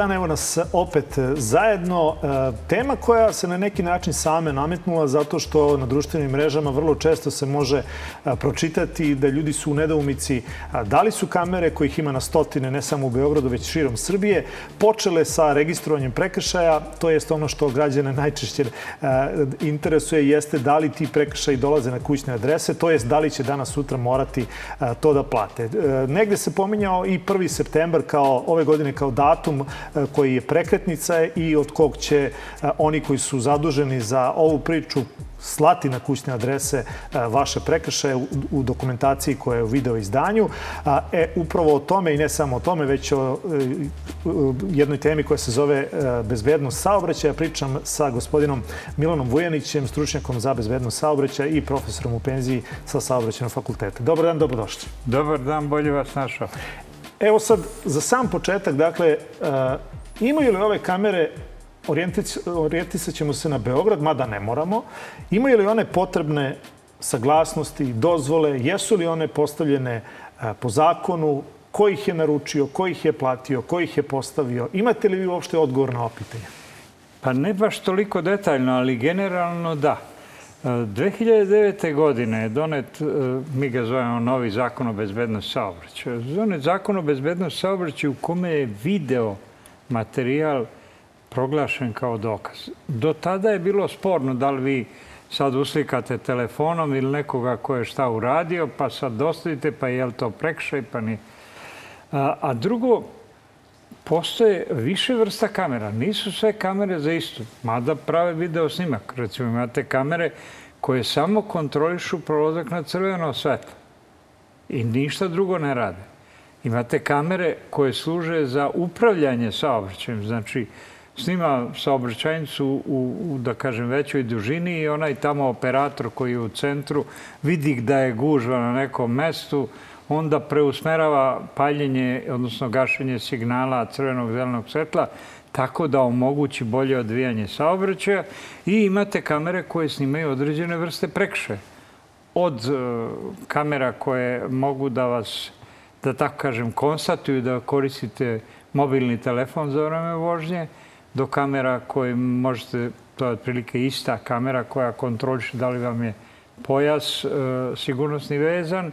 dan, evo nas opet zajedno. E, tema koja se na neki način same nametnula zato što na društvenim mrežama vrlo često se može e, pročitati da ljudi su u nedoumici da li su kamere kojih ima na stotine, ne samo u Beogradu, već širom Srbije, počele sa registrovanjem prekršaja. To jest ono što građane najčešće e, interesuje jeste da li ti prekršaji dolaze na kućne adrese, to jest da li će danas sutra morati to da plate. Negde se pominjao i 1. septembar kao ove godine kao datum E, koji je prekretnica i od kog će e, oni koji su zaduženi za ovu priču slati na kućne adrese e, vaše prekršaje u dokumentaciji koja je u video izdanju. E, upravo o tome i ne samo o tome, već o jednoj temi koja se zove bezbednost saobraćaja. Pričam sa gospodinom Milanom Vujanićem, stručnjakom za bezbednost saobraćaja i profesorom u penziji sa saobraćajnog fakulteta. Dobar dan, dobrodošli. Dobar dan, bolje vas našao. Evo sad, za sam početak, dakle, uh, imaju li ove kamere, orijentisat ćemo se na Beograd, mada ne moramo, imaju li one potrebne saglasnosti, dozvole, jesu li one postavljene uh, po zakonu, ko ih je naručio, ko ih je platio, ko ih je postavio? Imate li vi uopšte odgovor na ovo pitanje? Pa ne baš toliko detaljno, ali generalno da. 2009. godine je donet, e, mi ga zovemo novi zakon o bezbednosti saobraćaja. Donet zakon o bezbednosti saobraćaja u kome je video materijal proglašen kao dokaz. Do tada je bilo sporno da li vi sad uslikate telefonom ili nekoga ko je šta uradio, pa sad dostavite, pa je li to prekšaj, pa nije. A, a drugo, postoje više vrsta kamera. Nisu sve kamere za isto. Mada prave video snimak. Recimo imate kamere koje samo kontrolišu prolazak na crveno svetlo. I ništa drugo ne rade. Imate kamere koje služe za upravljanje saobraćajem. Znači, snima saobraćajnicu u, u, da kažem, većoj dužini i onaj tamo operator koji je u centru vidi da je gužva na nekom mestu, onda preusmerava paljenje, odnosno gašenje signala crvenog zelenog svetla, tako da omogući bolje odvijanje saobraćaja i imate kamere koje snimaju određene vrste prekše. Od e, kamera koje mogu da vas, da tako kažem, konstatuju da koristite mobilni telefon za vreme vožnje, do kamera koje možete, to je otprilike ista kamera koja kontroliše da li vam je pojas e, sigurnosni vezan,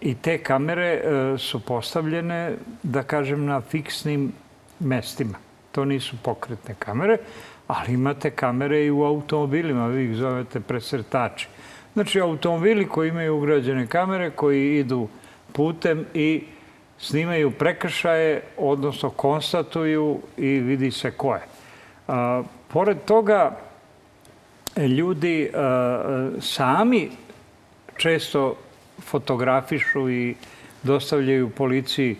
I te kamere e, su postavljene, da kažem, na fiksnim mestima. To nisu pokretne kamere, ali imate kamere i u automobilima, vi ih zovete presretači. Znači, automobili koji imaju ugrađene kamere, koji idu putem i snimaju prekršaje, odnosno konstatuju i vidi se ko je. A, pored toga, ljudi a, sami često fotografišu i dostavljaju policiji,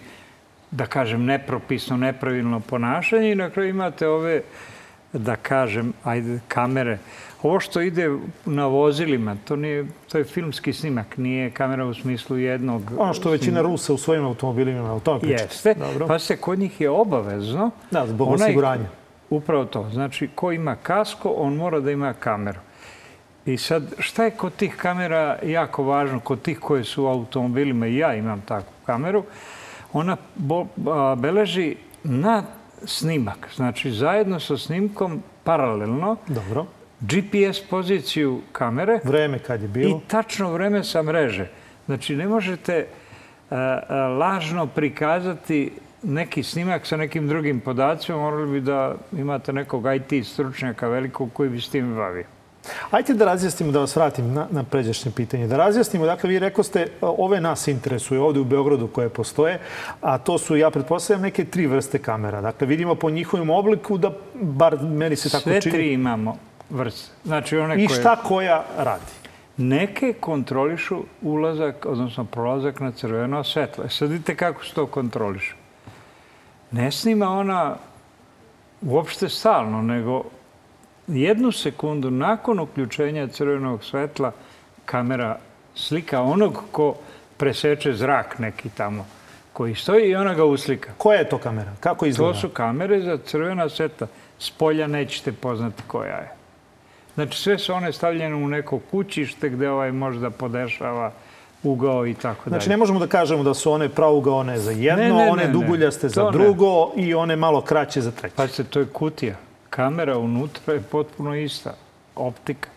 da kažem, nepropisno, nepravilno ponašanje i na kraju imate ove, da kažem, ajde, kamere. Ovo što ide na vozilima, to, nije, to je filmski snimak, nije kamera u smislu jednog... Ono što većina snimaka. Rusa u svojim automobilima, o tome pričate. Jeste, Dobro. pa se kod njih je obavezno... Da, zbog onaj, osiguranja. Upravo to. Znači, ko ima kasko, on mora da ima kameru. I sad, šta je kod tih kamera jako važno, kod tih koje su u automobilima, i ja imam takvu kameru, ona beleži na snimak, znači zajedno sa snimkom paralelno, Dobro. GPS poziciju kamere vreme kad je bilo. i tačno vreme sa mreže. Znači, ne možete a, a, lažno prikazati neki snimak sa nekim drugim podacima, morali bi da imate nekog IT stručnjaka velikog koji bi s tim bavio. Ajde da razjasnimo, da vas vratim na, na pređašnje pitanje. Da razjasnimo, dakle, vi rekao ste, ove nas interesuje ovde u Beogradu koje postoje, a to su, ja pretpostavljam, neke tri vrste kamera. Dakle, vidimo po njihovim obliku da, bar meni se tako Sve čini... Sve tri imamo vrste. Znači, one I koje... šta koja radi? Neke kontrolišu ulazak, odnosno prolazak na crveno svetlo. E, sad vidite kako se to kontroliše. Ne snima ona uopšte stalno, nego jednu sekundu nakon uključenja crvenog svetla kamera slika onog ko preseče zrak neki tamo koji stoji i ona ga uslika. Koja je to kamera? Kako izgleda? To su kamere za crvena sveta. S polja nećete poznati koja je. Znači, sve su one stavljene u neko kućište gde ovaj možda podešava ugao i tako dalje. Znači, ne možemo da kažemo da su one pravougaone za jedno, Ne, ne, one ne, duguljaste ne. za drugo i one malo kraće za treće. Pa se to je kutija. Kamera unutra je potpuno ista. Optika.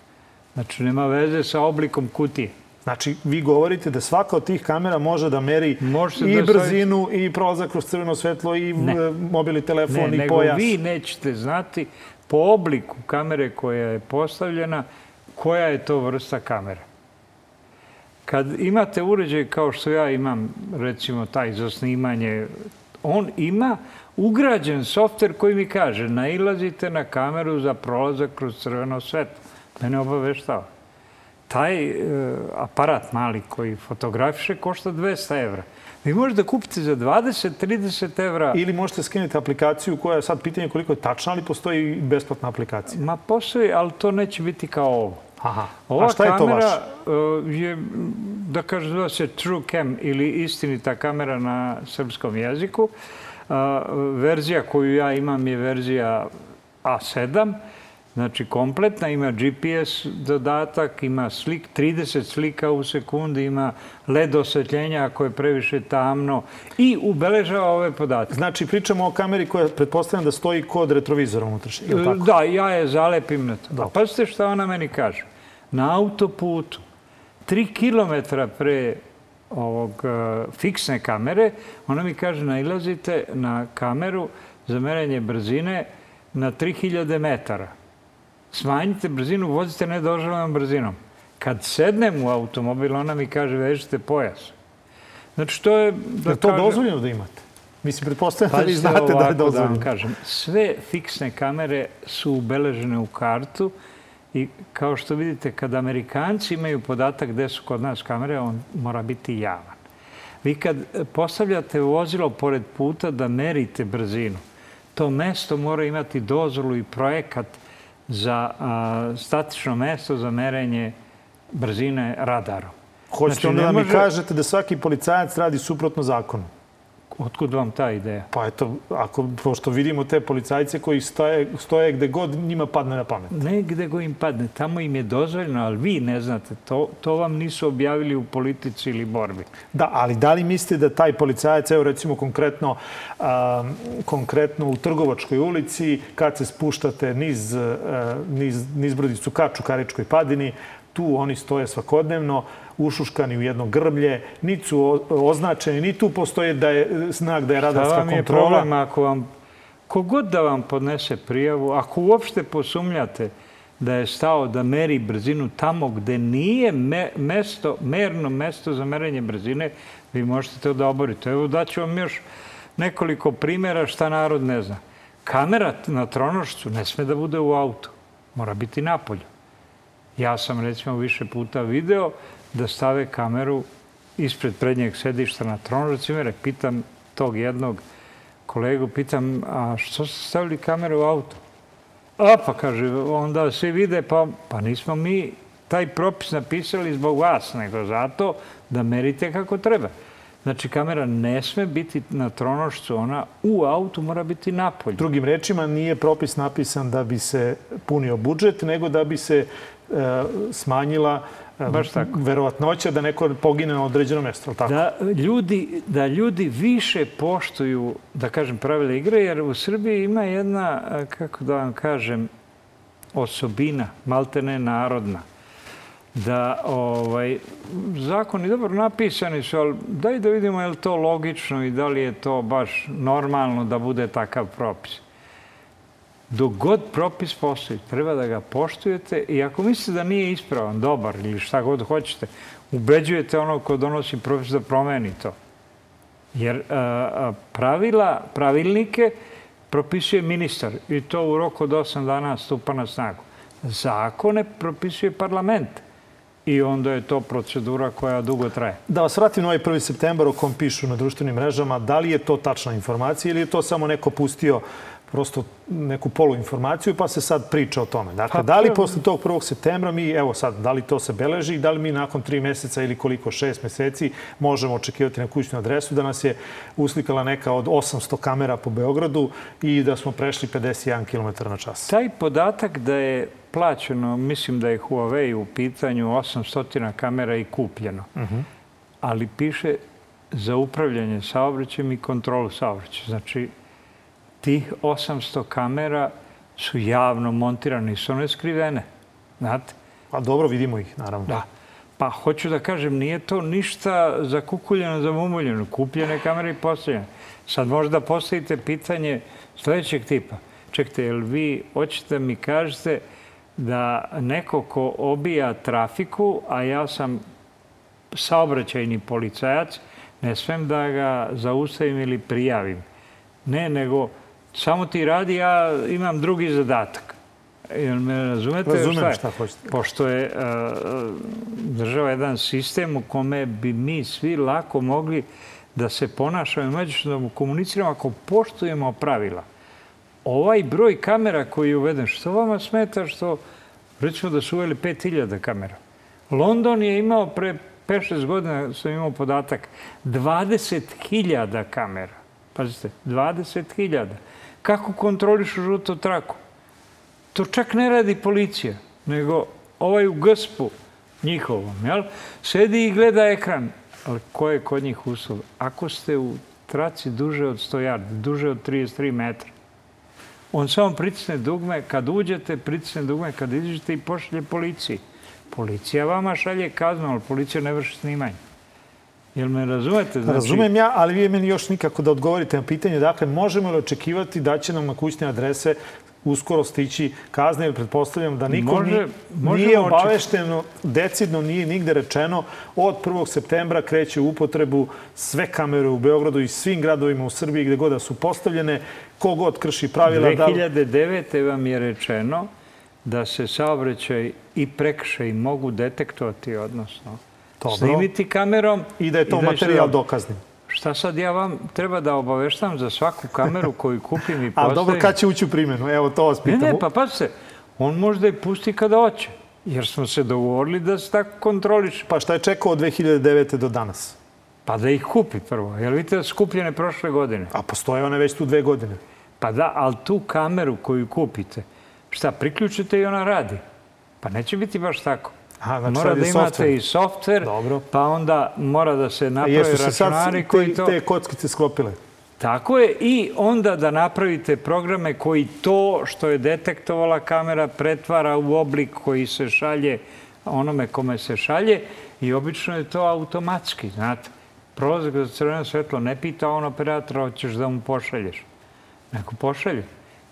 Znači, nema veze sa oblikom kutije. Znači, vi govorite da svaka od tih kamera može da meri Možete i da brzinu, i prolazak kroz crveno svetlo, i Ne. mobilni telefon, Ne, i nego pojas. vi nećete znati po obliku kamere koja je postavljena koja je to vrsta kamere. Kad imate uređaj kao što ja imam, recimo taj za snimanje, on ima ugrađen softver koji mi kaže nailazite na kameru za prolazak kroz crveno svetlo. Mene obaveštava. Taj e, aparat mali koji fotografiše košta 200 evra. Vi možete da kupite za 20-30 evra Ili možete skinuti aplikaciju koja je sad pitanje koliko je tačna, ali postoji i besplatna aplikacija. Ma postoji, ali to neće biti kao ovo. Aha. Ova A šta je to kamera vaše? uh, je, da kaže, zove se True Cam ili istinita kamera na srpskom jeziku. Uh, verzija koju ja imam je verzija A7, znači kompletna, ima GPS dodatak, ima slik, 30 slika u sekundi, ima LED osvetljenja ako je previše tamno i ubeležava ove podatke. Znači, pričamo o kameri koja pretpostavljam da stoji kod retrovizora unutrašnjeg, je li tako? Da, ja je zalepim na to. A pazite šta ona meni kaže. Na autoputu, tri kilometra pre ovog uh, fiksne kamere, ona mi kaže nailazite na kameru za merenje brzine na 3000 metara. Smanjite brzinu, vozite nedozvoljenom brzinom. Kad sednem u automobil, ona mi kaže vežite pojas. Znači, to je... Da Je to kažem- dozvoljeno da imate? Mislim, pretpostavljam da vi znate da je Da dozvoljeno. vam kažem, sve fiksne kamere su ubeležene u kartu i kao što vidite, kad Amerikanci imaju podatak gde su kod nas kamere, on mora biti javan. Vi kad postavljate vozilo pored puta da merite brzinu, to mesto mora imati dozvolu i projekat za a, statično mesto za merenje brzine radarom. Hoćete Znači, onda da mi kažete da svaki policajac radi suprotno zakonu? Otkud vam ta ideja? Pa eto, ako, pošto vidimo te policajce koji stoje, stoje gde god njima padne na pamet. Ne gde go im padne, tamo im je dozvoljeno, ali vi ne znate, to, to vam nisu objavili u politici ili borbi. Da, ali da li mislite da taj policajac, evo recimo konkretno, a, konkretno u Trgovačkoj ulici, kad se spuštate niz, a, niz, nizbrodicu ka Čukaričkoj padini, tu oni stoje svakodnevno, ušuškani u jedno grblje, niti su označeni, ni tu postoje da je znak da je Da radarska vam je kontrola. problem ako vam, kogod da vam podnese prijavu, ako uopšte posumljate da je stao da meri brzinu tamo gde nije me, mesto, merno mesto za merenje brzine, vi možete to da oborite. Evo daću vam još nekoliko primjera šta narod ne zna. Kamera na tronošcu ne sme da bude u autu. Mora biti napolju. Ja sam recimo više puta video da stave kameru ispred prednjeg sedišta na tronožac i mere pitam tog jednog kolegu, pitam, a što ste stavili kameru u auto? A pa kaže, onda svi vide, pa, pa nismo mi taj propis napisali zbog vas, nego zato da merite kako treba. Znači, kamera ne sme biti na tronošcu, ona u autu mora biti napolju. Drugim rečima, nije propis napisan da bi se punio budžet, nego da bi se e, smanjila Baš tako. verovatnoća da neko pogine na određeno mesto. Tako? Da ljudi, da ljudi više poštuju, da kažem, pravila igre, jer u Srbiji ima jedna, kako da vam kažem, osobina, maltene narodna, da ovaj, zakoni dobro napisani su, ali daj da vidimo je li to logično i da li je to baš normalno da bude takav propis. Dok god propis postoji, treba da ga poštujete i ako mislite da nije ispravan, dobar ili šta god hoćete, ubeđujete onog ko donosi propis da promeni to. Jer a, pravila, pravilnike propisuje ministar i to u roku od 8 dana stupa na snagu. Zakone propisuje parlament i onda je to procedura koja dugo traje. Da vas vratim na ovaj 1. septembar o kom pišu na društvenim mrežama. Da li je to tačna informacija ili je to samo neko pustio prosto neku poluinformaciju, pa se sad priča o tome. Dakle, pa, da li posle tog 1. septembra mi, evo sad, da li to se beleži, da li mi nakon tri meseca ili koliko, šest meseci, možemo očekivati na kućnu adresu da nas je uslikala neka od 800 kamera po Beogradu i da smo prešli 51 km na čas. Taj podatak da je plaćeno, mislim da je Huawei u pitanju 800 kamera i kupljeno. Uh mhm. -huh. Ali piše za upravljanje saobraćajem i kontrolu saobraćaja. Znači, tih 800 kamera su javno montirane, su one skrivene. Znate? Pa dobro, vidimo ih, naravno. Da. Pa hoću da kažem, nije to ništa zakukuljeno, zamumuljeno. Kupljene kamere i postavljene. Sad možda postavite pitanje sledećeg tipa. Čekajte, jel vi hoćete mi kažete da neko ko obija trafiku, a ja sam saobraćajni policajac, ne svem da ga zaustavim ili prijavim. Ne, nego samo ti radi, ja imam drugi zadatak. Jel me razumete? Razumem šta, šta hoćete. Pošto je uh, država jedan sistem u kome bi mi svi lako mogli da se ponašamo i međusobno komuniciramo ako poštujemo pravila. Ovaj broj kamera koji je uveden, što vama smeta što, recimo da su uveli 5000 kamera. London je imao pre 5-6 godina, sam imao podatak, 20.000 kamera. Pazite, 20.000. Kako kontrolišu žutu traku? To čak ne radi policija, nego ovaj u GSP-u njihovom, jel? Sedi i gleda ekran. Ali ko je kod njih uslov? Ako ste u traci duže od 100 yardi, duže od 33 metra, on samo pritisne dugme, kad uđete, pritisne dugme, kad izađete i pošalje policiji. Policija vama šalje kaznu, ali policija ne vrši snimanje. Jel me razumete? Znači... Razumem ja, ali vi meni još nikako da odgovorite na pitanje. Dakle, možemo li očekivati da će nam na kućne adrese uskoro stići kazne, jer pretpostavljam da niko Može, nije obavešteno, decidno nije nigde rečeno, od 1. septembra kreće u upotrebu sve kamere u Beogradu i svim gradovima u Srbiji gde god da su postavljene, kogod krši pravila. 2009. Da... vam je rečeno da se saobraćaj i prekšaj mogu detektovati, odnosno Dobro. snimiti kamerom. I da je to da materijal dokazni. Šta sad ja vam treba da obaveštam za svaku kameru koju kupim i postavim? A dobro, kad će ući u primjenu? Evo, to vas pitam. Ne, ne, pa pa se, on može da je pusti kada hoće. Jer smo se dogovorili da se tako kontroliše. Pa šta je čekao od 2009. do danas? Pa da ih kupi prvo. Jel vidite da su kupljene prošle godine? A postoje one već tu dve godine. Pa da, ali tu kameru koju kupite, šta, priključite i ona radi. Pa neće biti baš tako. Aha, znači mora da imate software. i softver, Dobro. pa onda mora da se napravi računari koji to... te kockice sklopile? Tako je, i onda da napravite programe koji to što je detektovala kamera pretvara u oblik koji se šalje onome kome se šalje i obično je to automatski, znate. Prolazak za crveno svetlo ne pita on operatora hoćeš da mu pošalješ. Neko pošalje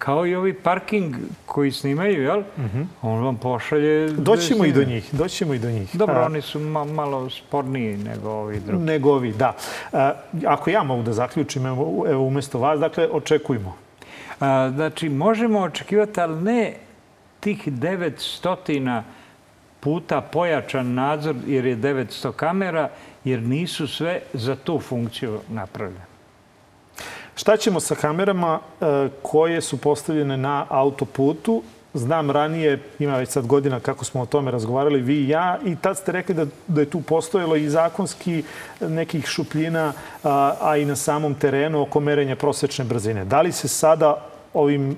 kao i ovi parking koji snimaju, jel? Mhm. -huh. On vam pošalje... Doćemo i do njih, doćemo i do njih. Dobro, A, oni su ma, malo sporniji nego ovi drugi. Nego ovi, da. A, ako ja mogu da zaključim, evo, evo umesto vas, dakle, očekujemo. A, znači, možemo očekivati, ali ne tih 900 puta pojačan nadzor, jer je 900 kamera, jer nisu sve za tu funkciju napravljene. Šta ćemo sa kamerama e, koje su postavljene na autoputu? Znam ranije, ima već sad godina kako smo o tome razgovarali vi i ja, i tad ste rekli da, da je tu postojalo i zakonski nekih šupljina, a, a i na samom terenu oko merenja prosečne brzine. Da li se sada ovim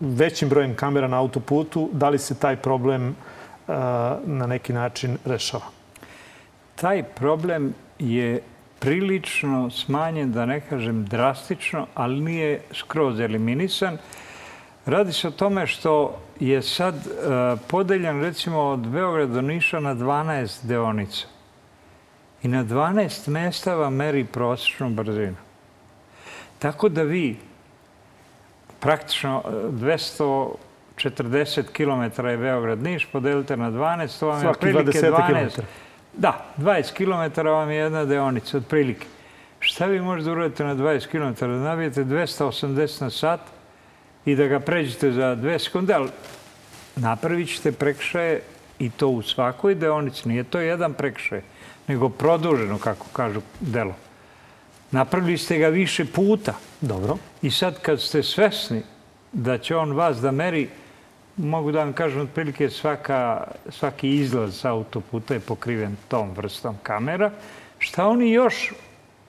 većim brojem kamera na autoputu, da li se taj problem a, na neki način rešava? Taj problem je prilično smanjen, da ne kažem drastično, ali nije skroz eliminisan. Radi se o tome što je sad uh, podeljen recimo od Beograda do Niša na 12 deonica. I na 12 mesta vam meri prosječnu brzinu. Tako da vi praktično 240 km je Beograd-Niš, podelite na 12, to vam je otprilike 12, km. Da, 20 km vam je jedna deonica, otprilike. Šta vi možete da uraditi na 20 km? Da nabijete 280 na sat i da ga pređete za 2 sekunde, ali napravit ćete prekšaje i to u svakoj deonici. Nije to jedan prekšaj, nego produženo, kako kažu, delo. Napravili ste ga više puta. Dobro. I sad kad ste svesni da će on vas da meri, mogu da vam kažem, otprilike svaka, svaki izlaz autoputa je pokriven tom vrstom kamera. Šta oni još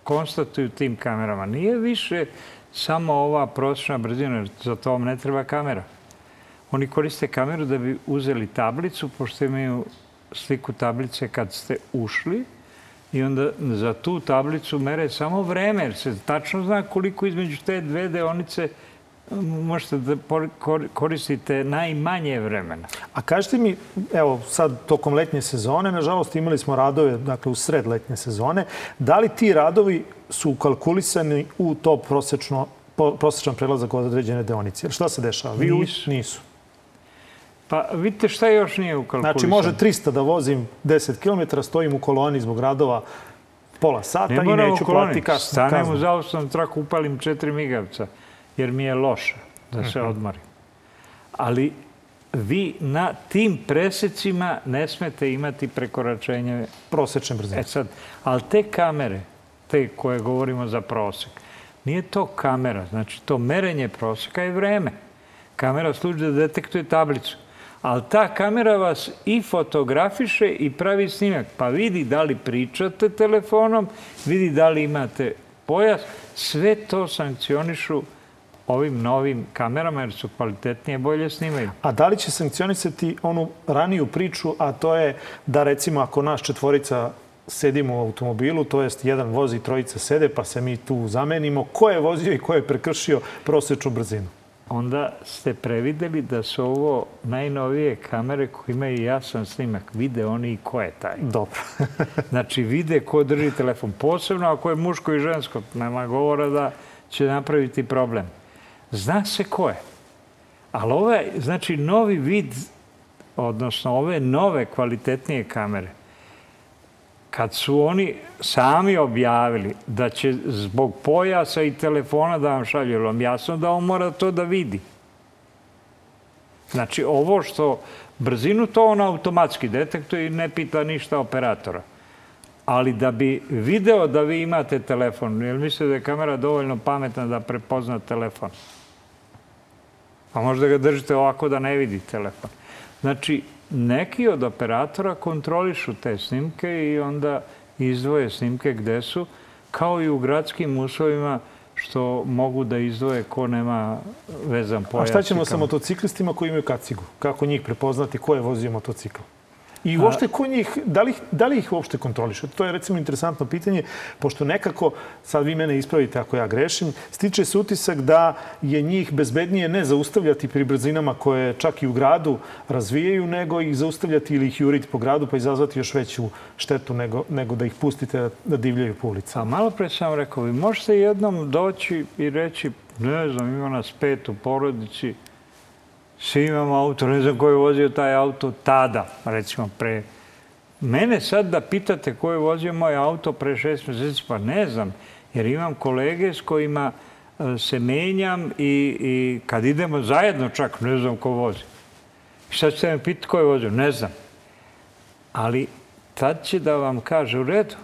konstatuju tim kamerama? Nije više samo ova prosječna brzina, jer za to vam ne treba kamera. Oni koriste kameru da bi uzeli tablicu, pošto imaju sliku tablice kad ste ušli, i onda za tu tablicu mere samo vreme, jer se tačno zna koliko između te dve deonice možete da koristite najmanje vremena. A kažete mi, evo sad tokom letnje sezone, nažalost imali smo radove, dakle u sred letnje sezone, da li ti radovi su kalkulisani u to prosečno, prosečan prelazak od određene deonice? Šta se dešava? Vi nisu. nisu. Pa vidite šta još nije ukalkulisano. Znači može 300 da vozim 10 km, stojim u koloni zbog radova pola sata ne i neću platiti kasnu. Stanem u zaustavnom traku, upalim četiri migavca jer mi je loše da se mhm. odmorim. Ali vi na tim presecima ne smete imati prekoračenje prosečne brzine. E sad, ali te kamere, te koje govorimo za prosek, nije to kamera, znači to merenje proseka je vreme. Kamera služi da detektuje tablicu. Ali ta kamera vas i fotografiše i pravi snimak. Pa vidi da li pričate telefonom, vidi da li imate pojas. Sve to sankcionišu ovim novim kamerama jer su kvalitetnije, bolje snimaju. A da li će sankcionisati onu raniju priču, a to je da recimo ako naš četvorica sedimo u automobilu, to jest jedan vozi trojica sede, pa se mi tu zamenimo. Ko je vozio i ko je prekršio prosečnu brzinu? Onda ste prevideli da su ovo najnovije kamere koje imaju jasan snimak. Vide oni i ko je taj. Dobro. znači, vide ko drži telefon. Posebno ako je muško i žensko. Nema govora da će napraviti problem. Zna se ko je. Ali ovaj, znači, novi vid, odnosno ove nove kvalitetnije kamere, kad su oni sami objavili da će zbog pojasa i telefona da vam šalju, vam jasno da on mora to da vidi. Znači, ovo što brzinu, to on automatski detektuje i ne pita ništa operatora. Ali da bi video da vi imate telefon, jer mislite da je kamera dovoljno pametna da prepozna telefon? Pa možda ga držite ovako da ne vidi telefon. Znači, neki od operatora kontrolišu te snimke i onda izdvoje snimke gde su, kao i u gradskim uslovima što mogu da izdvoje ko nema vezan pojas. A šta ćemo sa motociklistima koji imaju kacigu? Kako njih prepoznati ko je vozio motocikl? I uopšte ko njih, da li, da li ih uopšte kontroliše? To je recimo interesantno pitanje, pošto nekako, sad vi mene ispravite ako ja grešim, stiče se utisak da je njih bezbednije ne zaustavljati pri brzinama koje čak i u gradu razvijaju, nego ih zaustavljati ili ih juriti po gradu pa izazvati još veću štetu nego, nego da ih pustite da divljaju po ulicama. A malo pre sam rekao, vi možete jednom doći i reći, ne znam, ima nas pet u porodici, svi imamo auto, ne znam ko je vozio taj auto tada, recimo pre... Mene sad da pitate ko je vozio moj auto pre šest meseci, pa ne znam, jer imam kolege s kojima e, se menjam i, i kad idemo zajedno čak, ne znam ko vozi. I sad ćete me pitati ko je vozio, ne znam. Ali tad će da vam kaže u redu,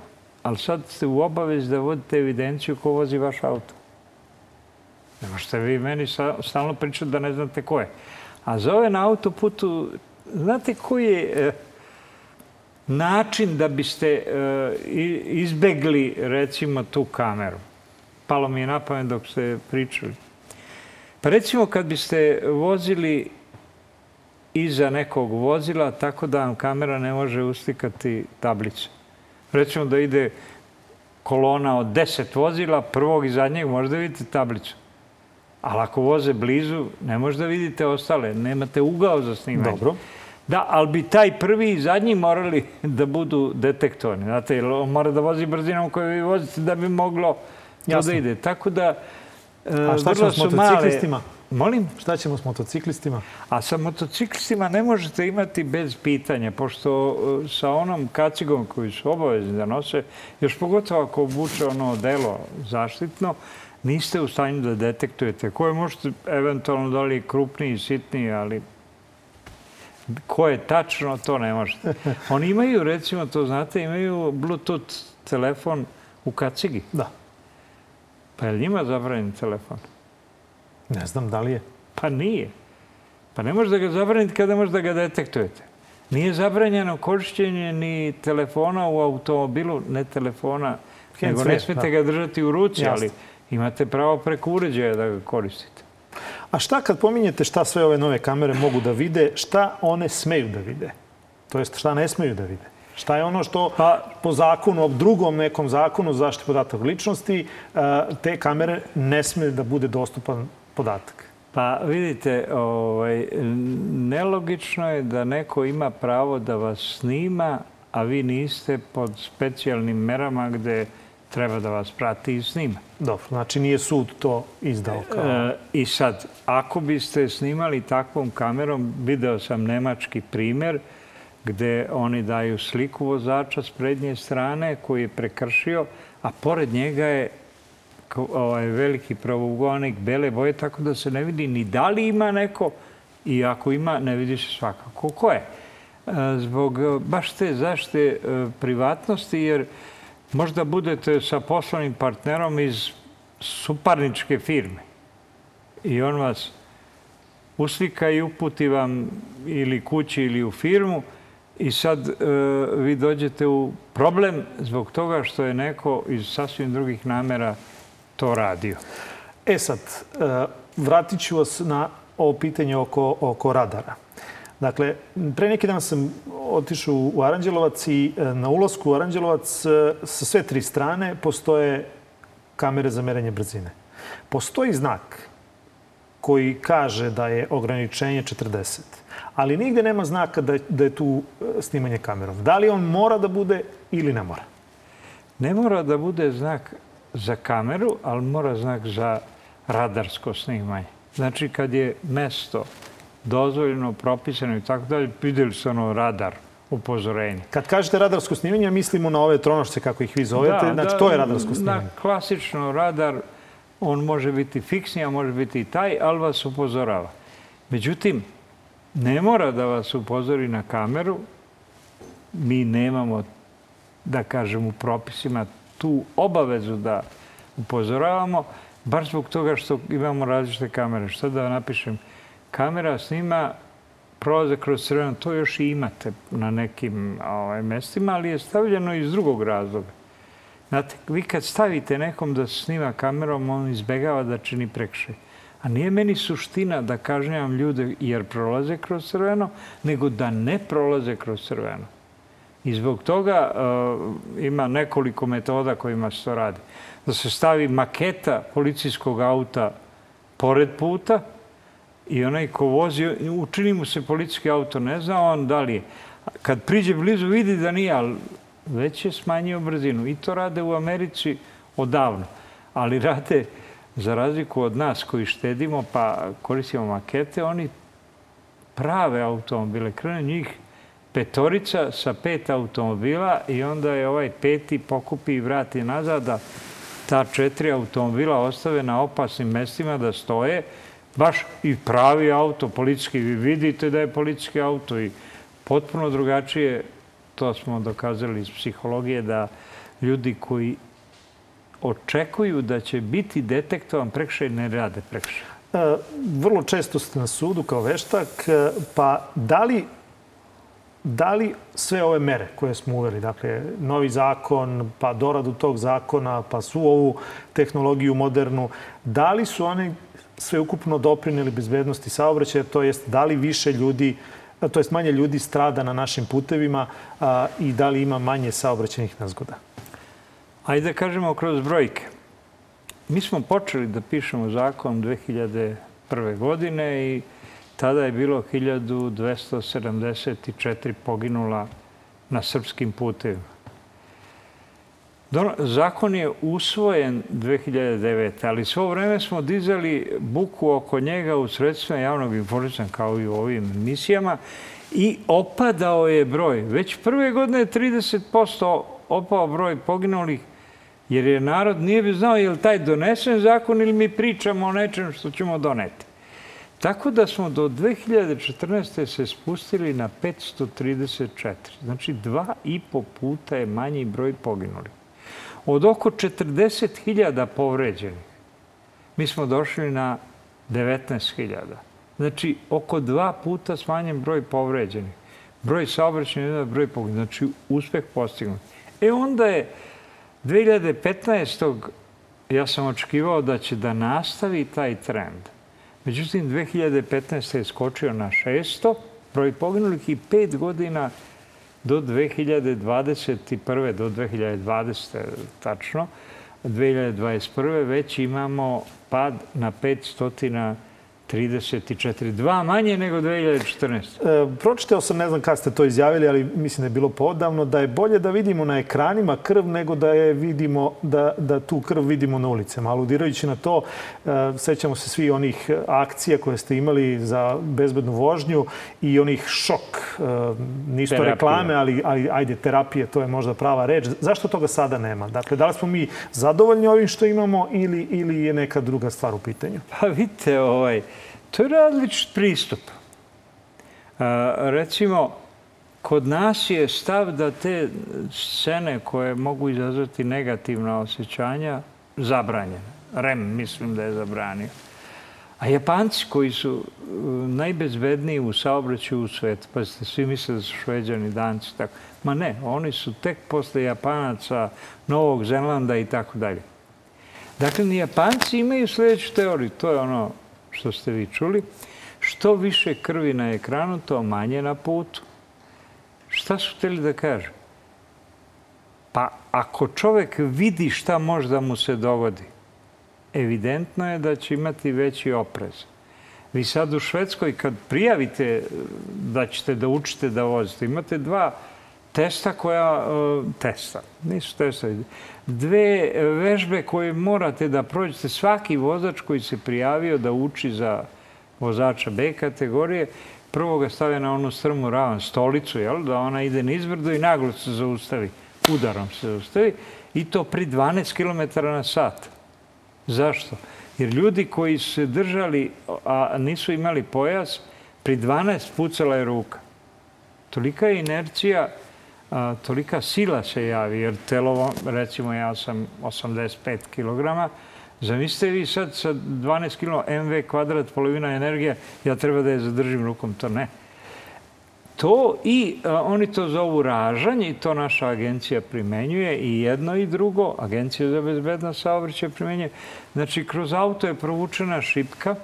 ali sad ste u obavezi da vodite evidenciju ko vozi vaš auto. Ne možete vi meni stalno pričati da ne znate ko je. A za ove na autoputu, znate koji je e, način da biste e, izbegli, recimo, tu kameru? Palo mi je na pamet dok ste pričali. Pa recimo kad biste vozili iza nekog vozila, tako da vam kamera ne može ustikati tablicu. Recimo da ide kolona od deset vozila, prvog i zadnjeg možda vidite tablicu. Ali ako voze blizu, ne možete da vidite ostale. Nemate ugao za snimanje. Dobro. Da, ali bi taj prvi i zadnji morali da budu detektovani. Znate, jer on mora da vozi brzinom koju vi vozite da bi moglo to da ide. Tako da, A šta ćemo s motociklistima? Male... Molim? Šta ćemo s motociklistima? A sa motociklistima ne možete imati bez pitanja, pošto e, sa onom kacigom koju su obavezni da nose, još pogotovo ako obuče ono delo zaštitno, niste u stanju da detektujete. Koje možete, eventualno, da li je krupniji, sitniji, ali ko je tačno, to ne možete. Oni imaju, recimo, to znate, imaju Bluetooth telefon u kacigi. Da. Pa je li njima zabranjen telefon? Ne znam da li je. Pa nije. Pa ne možete da ga zabraniti kada možete da ga detektujete. Nije zabranjeno korišćenje ni telefona u automobilu, ne telefona, nego ne smete da. ga držati u ruci, ali imate pravo preko uređaja da ga koristite. A šta kad pominjete šta sve ove nove kamere mogu da vide, šta one smeju da vide? To jest šta ne smeju da vide? Šta je ono što pa, po zakonu, drugom nekom zakonu zaštite podataka ličnosti, e, te kamere ne smeju da bude dostupan podatak? Pa vidite, ovaj, nelogično je da neko ima pravo da vas snima, a vi niste pod specijalnim merama gde treba da vas prati i snima. Dobro, znači nije sud to izdao kao... E, I sad, ako biste snimali takvom kamerom, video sam nemački primer, gde oni daju sliku vozača s prednje strane koji je prekršio, a pored njega je ovaj veliki pravougonik bele boje, tako da se ne vidi ni da li ima neko i ako ima, ne vidi se svakako ko je. E, zbog baš te zašte e, privatnosti, jer možda budete sa poslovnim partnerom iz suparničke firme i on vas uslika i uputi vam ili kući ili u firmu i sad e, vi dođete u problem zbog toga što je neko iz sasvim drugih namera to radio. E sad, e, vratit ću vas na ovo pitanje oko, oko radara. Dakle, pre neki dan sam otišao u Aranđelovac i e, na ulasku u Aranđelovac e, sa sve tri strane postoje kamere za merenje brzine. Postoji znak koji kaže da je ograničenje 40, ali nigde nema znaka da da je tu snimanje kamerom. Da li on mora da bude ili ne mora? Ne mora da bude znak za kameru, ali mora znak za radarsko snimanje. Znači, kad je mesto dozvoljeno, propisano i tako dalje, videli su ono radar, upozorenje. Kad kažete radarsko snimanje, mislimo na ove tronošce, kako ih vi zovete. Da, znači, da, to je radarsko snimanje. Na klasično radar, on može biti fiksni, a može biti i taj, ali vas upozorava. Međutim, ne mora da vas upozori na kameru. Mi nemamo, da kažem, u propisima tu obavezu da upozoravamo, baš zbog toga što imamo različite kamere. Što da napišem? Kamera snima prolaze kroz crveno, to još i imate na nekim ovaj, mestima, ali je stavljeno iz drugog razloga. Znate, vi kad stavite nekom da snima kamerom, on izbegava da čini prekšaj. A nije meni suština da kažnjavam ljude jer prolaze kroz crveno, nego da ne prolaze kroz crveno. I zbog toga uh, ima nekoliko metoda kojima se to radi. Da se stavi maketa policijskog auta pored puta i onaj ko vozi, učini mu se policijski auto, ne zna on da li je. Kad priđe blizu vidi da nije, ali već je smanjio brzinu. I to rade u Americi odavno. Ali rade, za razliku od nas koji štedimo pa koristimo makete, oni prave automobile, krene njih petorica sa pet automobila i onda je ovaj peti pokupi i vrati nazad da ta četiri automobila ostave na opasnim mestima da stoje, baš i pravi auto, policijski. Vi vidite da je policijski auto i potpuno drugačije, to smo dokazali iz psihologije, da ljudi koji očekuju da će biti detektovan prekšaj ne rade prekšaj. E, vrlo često ste na sudu kao veštak, e, pa da li Da li sve ove mere koje smo uveli, dakle, novi zakon, pa doradu tog zakona, pa su ovu tehnologiju modernu, da li su one sve ukupno doprinili bezbednosti saobraćaja, to jest da li više ljudi, to jest manje ljudi strada na našim putevima a, i da li ima manje saobraćajnih nezgoda? Ajde da kažemo kroz brojke. Mi smo počeli da pišemo zakon 2001. godine i Tada je bilo 1274 poginula na srpskim putevima. Zakon je usvojen 2009. ali svo vreme smo dizali buku oko njega u sredstvima javnog informisanja kao i u ovim emisijama i opadao je broj. Već prve godine je 30% opao broj poginulih jer je narod nije bi znao je li taj donesen zakon ili mi pričamo o nečem što ćemo doneti. Tako da smo do 2014. se spustili na 534. Znači, dva i po puta je manji broj poginuli. Od oko 40.000 povređenih, mi smo došli na 19.000. Znači, oko dva puta smanjen broj povređenih. Broj saobraćenih, broj poginućih. Znači, uspeh postignut. E onda je 2015. ja sam očekivao da će da nastavi taj trend. Međutim, 2015. je skočio na 600 broj poginulih i pet godina do 2021. do 2020. tačno, 2021. već imamo pad na 500 34. Dva manje nego 2014. E, pročitao sam, ne znam kada ste to izjavili, ali mislim da je bilo podavno, da je bolje da vidimo na ekranima krv nego da je vidimo, da, da tu krv vidimo na ulicama. Aludirajući na to, e, sećamo se svi onih akcija koje ste imali za bezbednu vožnju i onih šok, e, nisu to reklame, ali, ali ajde, terapije, to je možda prava reč. Zašto toga sada nema? Dakle, da li smo mi zadovoljni ovim što imamo ili, ili je neka druga stvar u pitanju? Pa vidite, ovaj, To je različit pristup. Recimo, kod nas je stav da te scene koje mogu izazvati negativna osjećanja zabranjene. REM mislim da je zabranio. A Japanci koji su uh, najbezbedniji u saobraćaju u svetu, pa ste svi misle da su šveđani, danci, tako. Ma ne, oni su tek posle Japanaca, Novog Zenlanda i tako dalje. Dakle, ni Japanci imaju sledeću teoriju. To je ono što ste vi čuli. Što više krvi na ekranu, to manje na putu. Šta su hteli da kažu? Pa ako čovek vidi šta može da mu se dogodi, evidentno je da će imati veći oprez. Vi sad u Švedskoj kad prijavite da ćete da učite da vozite, imate dva testa koja, e, testa, nisu testa, dve vežbe koje morate da prođete. Svaki vozač koji se prijavio da uči za vozača B kategorije, prvo ga stavlja na onu strmu ravan stolicu, jel, da ona ide nizbrdo i naglo se zaustavi. Udarom se zaustavi i to pri 12 km na sat. Zašto? Jer ljudi koji se držali, a nisu imali pojas, pri 12 pucala je ruka. Tolika je inercija a, tolika sila se javi, jer telo, recimo ja sam 85 kg, zamislite vi sad sa 12 kg mv kvadrat, polovina energije, ja treba da je zadržim rukom, to ne. To i oni to zovu ražanje i to naša agencija primenjuje i jedno i drugo, agencija za bezbednost saobraćaja primenjuje. Znači, kroz auto je provučena šipka,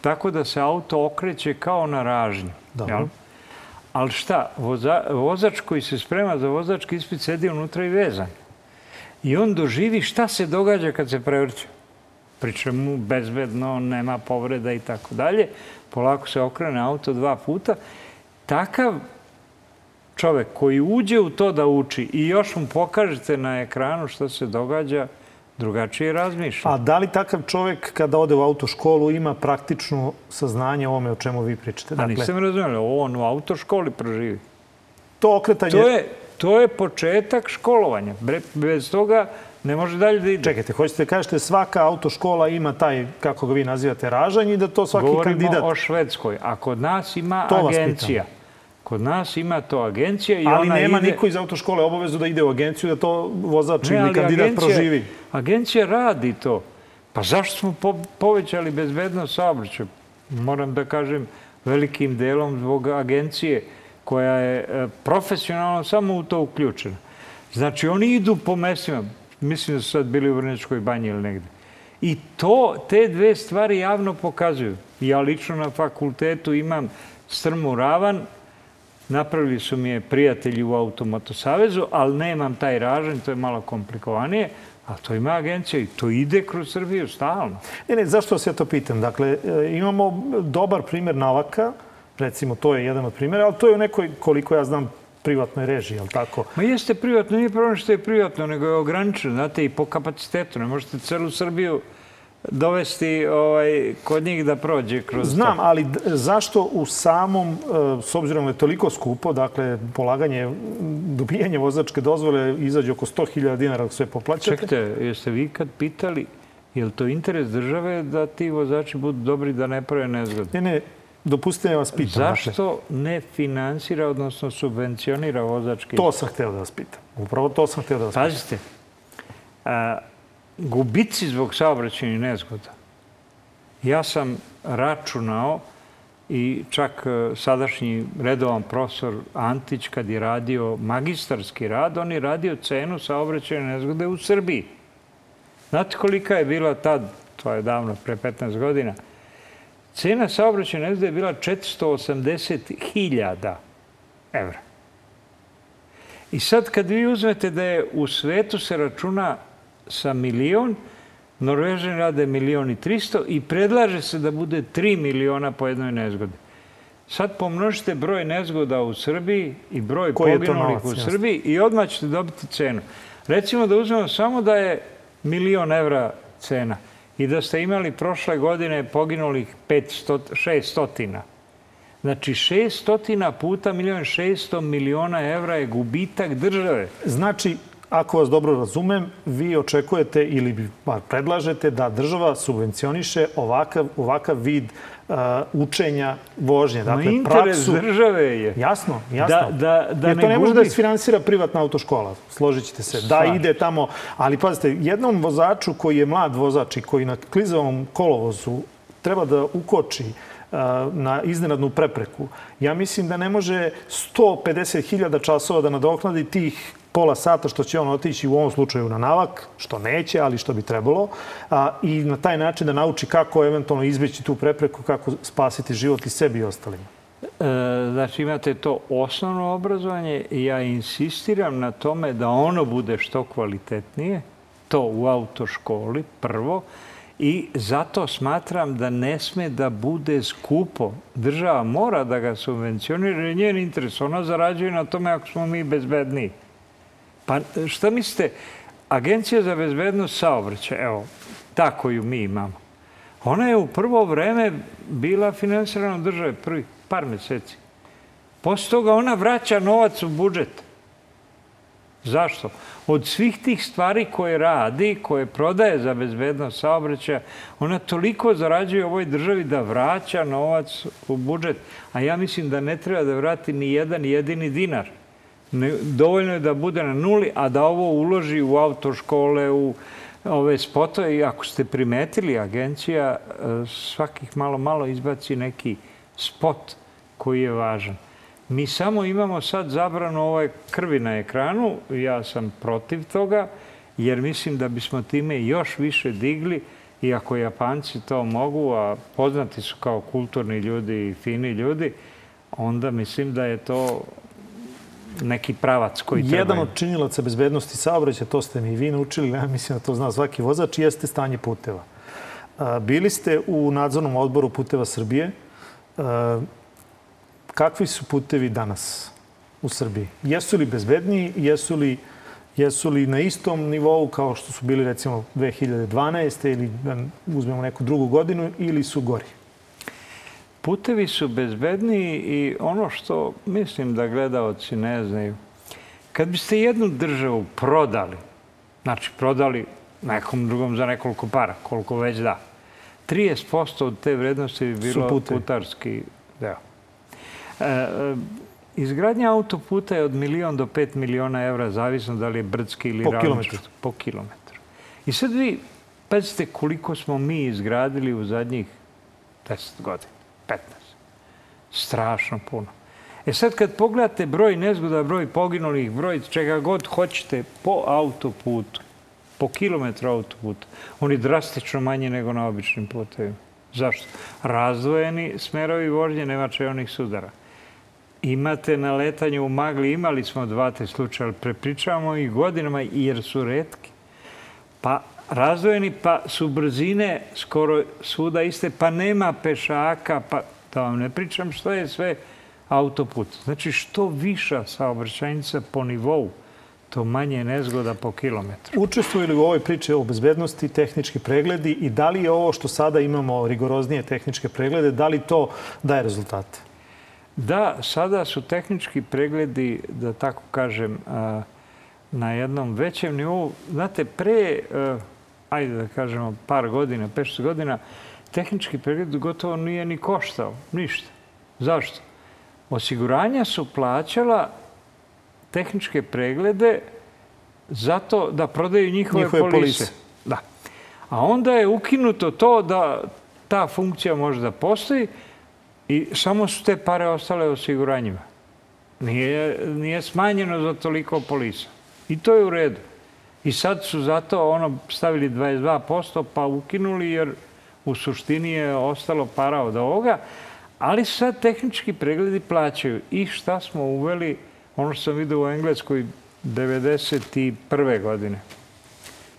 tako da se auto okreće kao na ražnju. Dobro. Ali šta, voza, vozač koji se sprema za vozački ispit sedi unutra i vezan. I on doživi šta se događa kad se prevrće. Pri mu bezbedno, nema povreda i tako dalje. Polako se okrene auto dva puta. Takav čovek koji uđe u to da uči i još mu pokažete na ekranu šta se događa, drugačije razmišlja. A da li takav čovek kada ode u autoškolu ima praktično saznanje o ovome o čemu vi pričate? Dakle, A nisam razumio, on u autoškoli proživi. To okretanje... To je, to je početak školovanja. Bez toga ne može dalje da ide. Čekajte, hoćete da kažete svaka autoškola ima taj, kako ga vi nazivate, ražanj i da to svaki Govorimo kandidat... Govorimo o Švedskoj, a kod nas ima to agencija. Kod nas ima to agencija i ali ona nema ide... niko iz autoškole obavezu da ide u agenciju da to vozač ne, ili kandidat agencija, proživi. Agencija radi to. Pa zašto smo po, povećali bezbednost saobraćaja? Moram da kažem velikim delom zbog agencije koja je e, profesionalno samo u to uključena. Znači, oni idu po mestima, mislim da su sad bili u Vrnečkoj banji ili negde. I to, te dve stvari javno pokazuju. Ja lično na fakultetu imam strmu ravan, Napravili su mi je prijatelji u Automotosavezu, ali nemam taj ražanj, to je malo komplikovanije. A to ima agencija i to ide kroz Srbiju stalno. Ne, ne, zašto se ja to pitam? Dakle, e, imamo dobar primer navaka, recimo to je jedan od primjera, ali to je u nekoj, koliko ja znam, privatnoj režiji, je li tako? Ma jeste privatno, nije problem što je privatno, nego je ograničeno, znate, i po kapacitetu. Ne možete celu Srbiju dovesti ovaj, kod njih da prođe kroz Znam, to. ali zašto u samom, e, s obzirom da je toliko skupo, dakle, polaganje, dobijanje vozačke dozvole izađe oko 100.000 dinara sve poplaćate? Čekajte, jeste vi kad pitali, je li to interes države da ti vozači budu dobri da ne prave nezgode? Ne, ne, dopustite da vas pitam. Zašto dakle. ne finansira, odnosno subvencionira vozački? To sam hteo da vas pitam. Upravo to sam hteo da vas pitam. Pazite, a, gubici zbog saobraćajnih nezgoda. Ja sam računao i čak e, sadašnji redovan profesor Antić kad je radio magistarski rad, on je radio cenu saobraćajne nezgode u Srbiji. Znate kolika je bila tad, to je davno, pre 15 godina, cena saobraćajne nezgode je bila 480.000 evra. I sad kad vi uzmete da je u svetu se računa sa milion, Norvežani rade milion i tristo i predlaže se da bude 3 miliona po jednoj nezgodi. Sad pomnožite broj nezgoda u Srbiji i broj Koji poginulih u Srbiji i odmah ćete dobiti cenu. Recimo da uzmemo samo da je milion evra cena i da ste imali prošle godine poginulih 500, 600. Znači, 600 puta milion 600 miliona evra je gubitak države. Znači, ako vas dobro razumem, vi očekujete ili predlažete da država subvencioniše ovakav, ovakav vid uh, učenja vožnje. Dakle, no, interes praksu... države je. Jasno, jasno. Da, da, da Jer to ne, ne može da se finansira privatna autoškola, složit ćete se. Da ide tamo, ali pazite, jednom vozaču koji je mlad vozač i koji na klizavom kolovozu treba da ukoči uh, na iznenadnu prepreku. Ja mislim da ne može 150.000 časova da nadoknadi tih pola sata što će on otići u ovom slučaju na navak, što neće, ali što bi trebalo, a, i na taj način da nauči kako eventualno izbeći tu prepreku, kako spasiti život i sebi i ostalima. E, znači imate to osnovno obrazovanje i ja insistiram na tome da ono bude što kvalitetnije, to u autoškoli prvo, i zato smatram da ne sme da bude skupo. Država mora da ga subvencionira, njen interes. Ona zarađuje na tome ako smo mi bezbedniji. Pa šta mislite, Agencija za bezbednost saobraćaja, evo, ta koju mi imamo, ona je u prvo vreme bila finansirana od države prvih par meseci. Posle toga ona vraća novac u budžet. Zašto? Od svih tih stvari koje radi, koje prodaje za bezbednost saobraćaja, ona toliko zarađuje ovoj državi da vraća novac u budžet. A ja mislim da ne treba da vrati ni jedan jedini dinar. Ne, dovoljno je da bude na nuli, a da ovo uloži u autoškole, u ove spotove. I ako ste primetili, agencija e, svakih malo, malo izbaci neki spot koji je važan. Mi samo imamo sad zabranu ove krvi na ekranu. Ja sam protiv toga, jer mislim da bismo time još više digli i ako Japanci to mogu, a poznati su kao kulturni ljudi i fini ljudi, onda mislim da je to neki pravac koji treba. Jedan od činilaca bezbednosti saobraćaja, to ste mi i vi naučili, ja mislim da to zna svaki vozač, jeste stanje puteva. Bili ste u nadzornom odboru Puteva Srbije. Kakvi su putevi danas u Srbiji? Jesu li bezbedniji? Jesu li, jesu li na istom nivou kao što su bili recimo 2012. ili uzmemo neku drugu godinu ili su gori? Putevi su bezbedniji i ono što mislim da gledalci ne znaju, kad biste jednu državu prodali, znači prodali nekom drugom za nekoliko para, koliko već da, 30% od te vrednosti bi bilo putarski deo. E, e, izgradnja autoputa je od milion do pet miliona evra, zavisno da li je brdski ili po kilometru. Po kilometru. I sad vi, pazite koliko smo mi izgradili u zadnjih 10 godina. 15. Strašno puno. E sad kad pogledate broj nezgoda, broj poginulih, broj čega god hoćete po autoputu, po kilometru autoputa, on je drastično manje nego na običnim putevima. Zašto? Razdvojeni smerovi vožnje, nema čeonih sudara. Imate na letanju u magli, imali smo dva te slučaje, ali prepričavamo ih godinama jer su redki. Pa razdvojeni, pa su brzine skoro svuda iste, pa nema pešaka, pa da vam ne pričam što je sve autoput. Znači, što viša saobraćajnica po nivou, to manje nezgoda po kilometru. Učestvuju li u ovoj priči o bezbednosti tehnički pregledi i da li je ovo što sada imamo rigoroznije tehničke preglede, da li to daje rezultate? Da, sada su tehnički pregledi, da tako kažem, na jednom većem nivou. Znate, pre ajde da kažemo, par godina, 5 godina, tehnički pregled gotovo nije ni koštao, ništa. Zašto? Osiguranja su plaćala tehničke preglede zato da prodaju njihove, njihove polise. polise. Da. A onda je ukinuto to da ta funkcija može da postoji, I samo su te pare ostale osiguranjima. Nije, nije smanjeno za toliko polisa. I to je u redu. I sad su zato ono stavili 22% pa ukinuli jer u suštini je ostalo para od ovoga. Ali sad tehnički pregledi plaćaju. I šta smo uveli, ono što sam vidio u Engleskoj 1991. godine.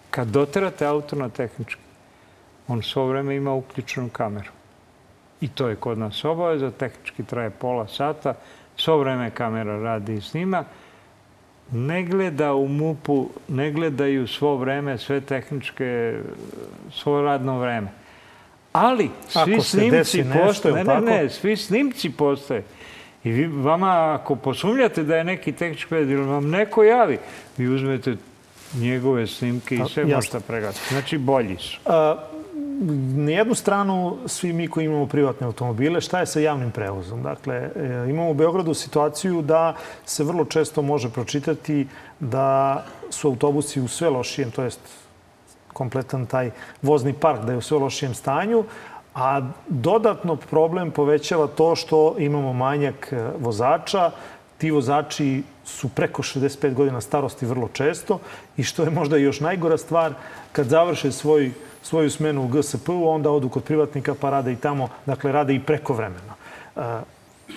Kad doterate auto na tehnički, on svo vreme ima uključenu kameru. I to je kod nas obaveza, tehnički traje pola sata, svo vreme kamera radi i snima. Ne gleda u MUP-u, ne gledaju svo vreme, sve tehničke, svo radno vreme. Ali svi Ako snimci postoje. Ne, ne, ne, svi snimci postoje. I vi, vama, ako posumnjate da je neki tehnički pregled ili vam neko javi, vi uzmete njegove snimke i sve možete pregledati. Znači, bolji su. A, na jednu stranu, svi mi koji imamo privatne automobile, šta je sa javnim prevozom? Dakle, e, imamo u Beogradu situaciju da se vrlo često može pročitati da su autobusi u sve lošijem, to jest kompletan taj vozni park da je u sve lošijem stanju, a dodatno problem povećava to što imamo manjak e, vozača. Ti vozači su preko 65 godina starosti vrlo često i što je možda još najgora stvar, kad završe svoj, svoju smenu u GSP-u, onda odu kod privatnika pa rade i tamo, dakle rade i preko vremena. E,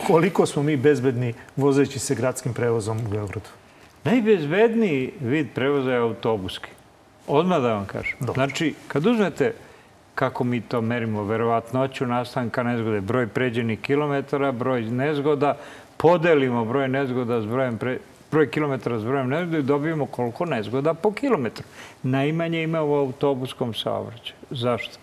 koliko smo mi bezbedni vozeći se gradskim prevozom u Beogradu? Najbezbedniji vid prevoza je autobuski. Odmah da vam kažem. Dobro. Znači, kad uzmete kako mi to merimo, verovatnoću nastanka nezgode, broj pređenih kilometara, broj nezgoda, podelimo broj nezgoda s brojem pre, broj kilometara s brojem nezgoda i dobijemo koliko nezgoda po kilometru. Najmanje ima u autobuskom saobraćaju. Zašto?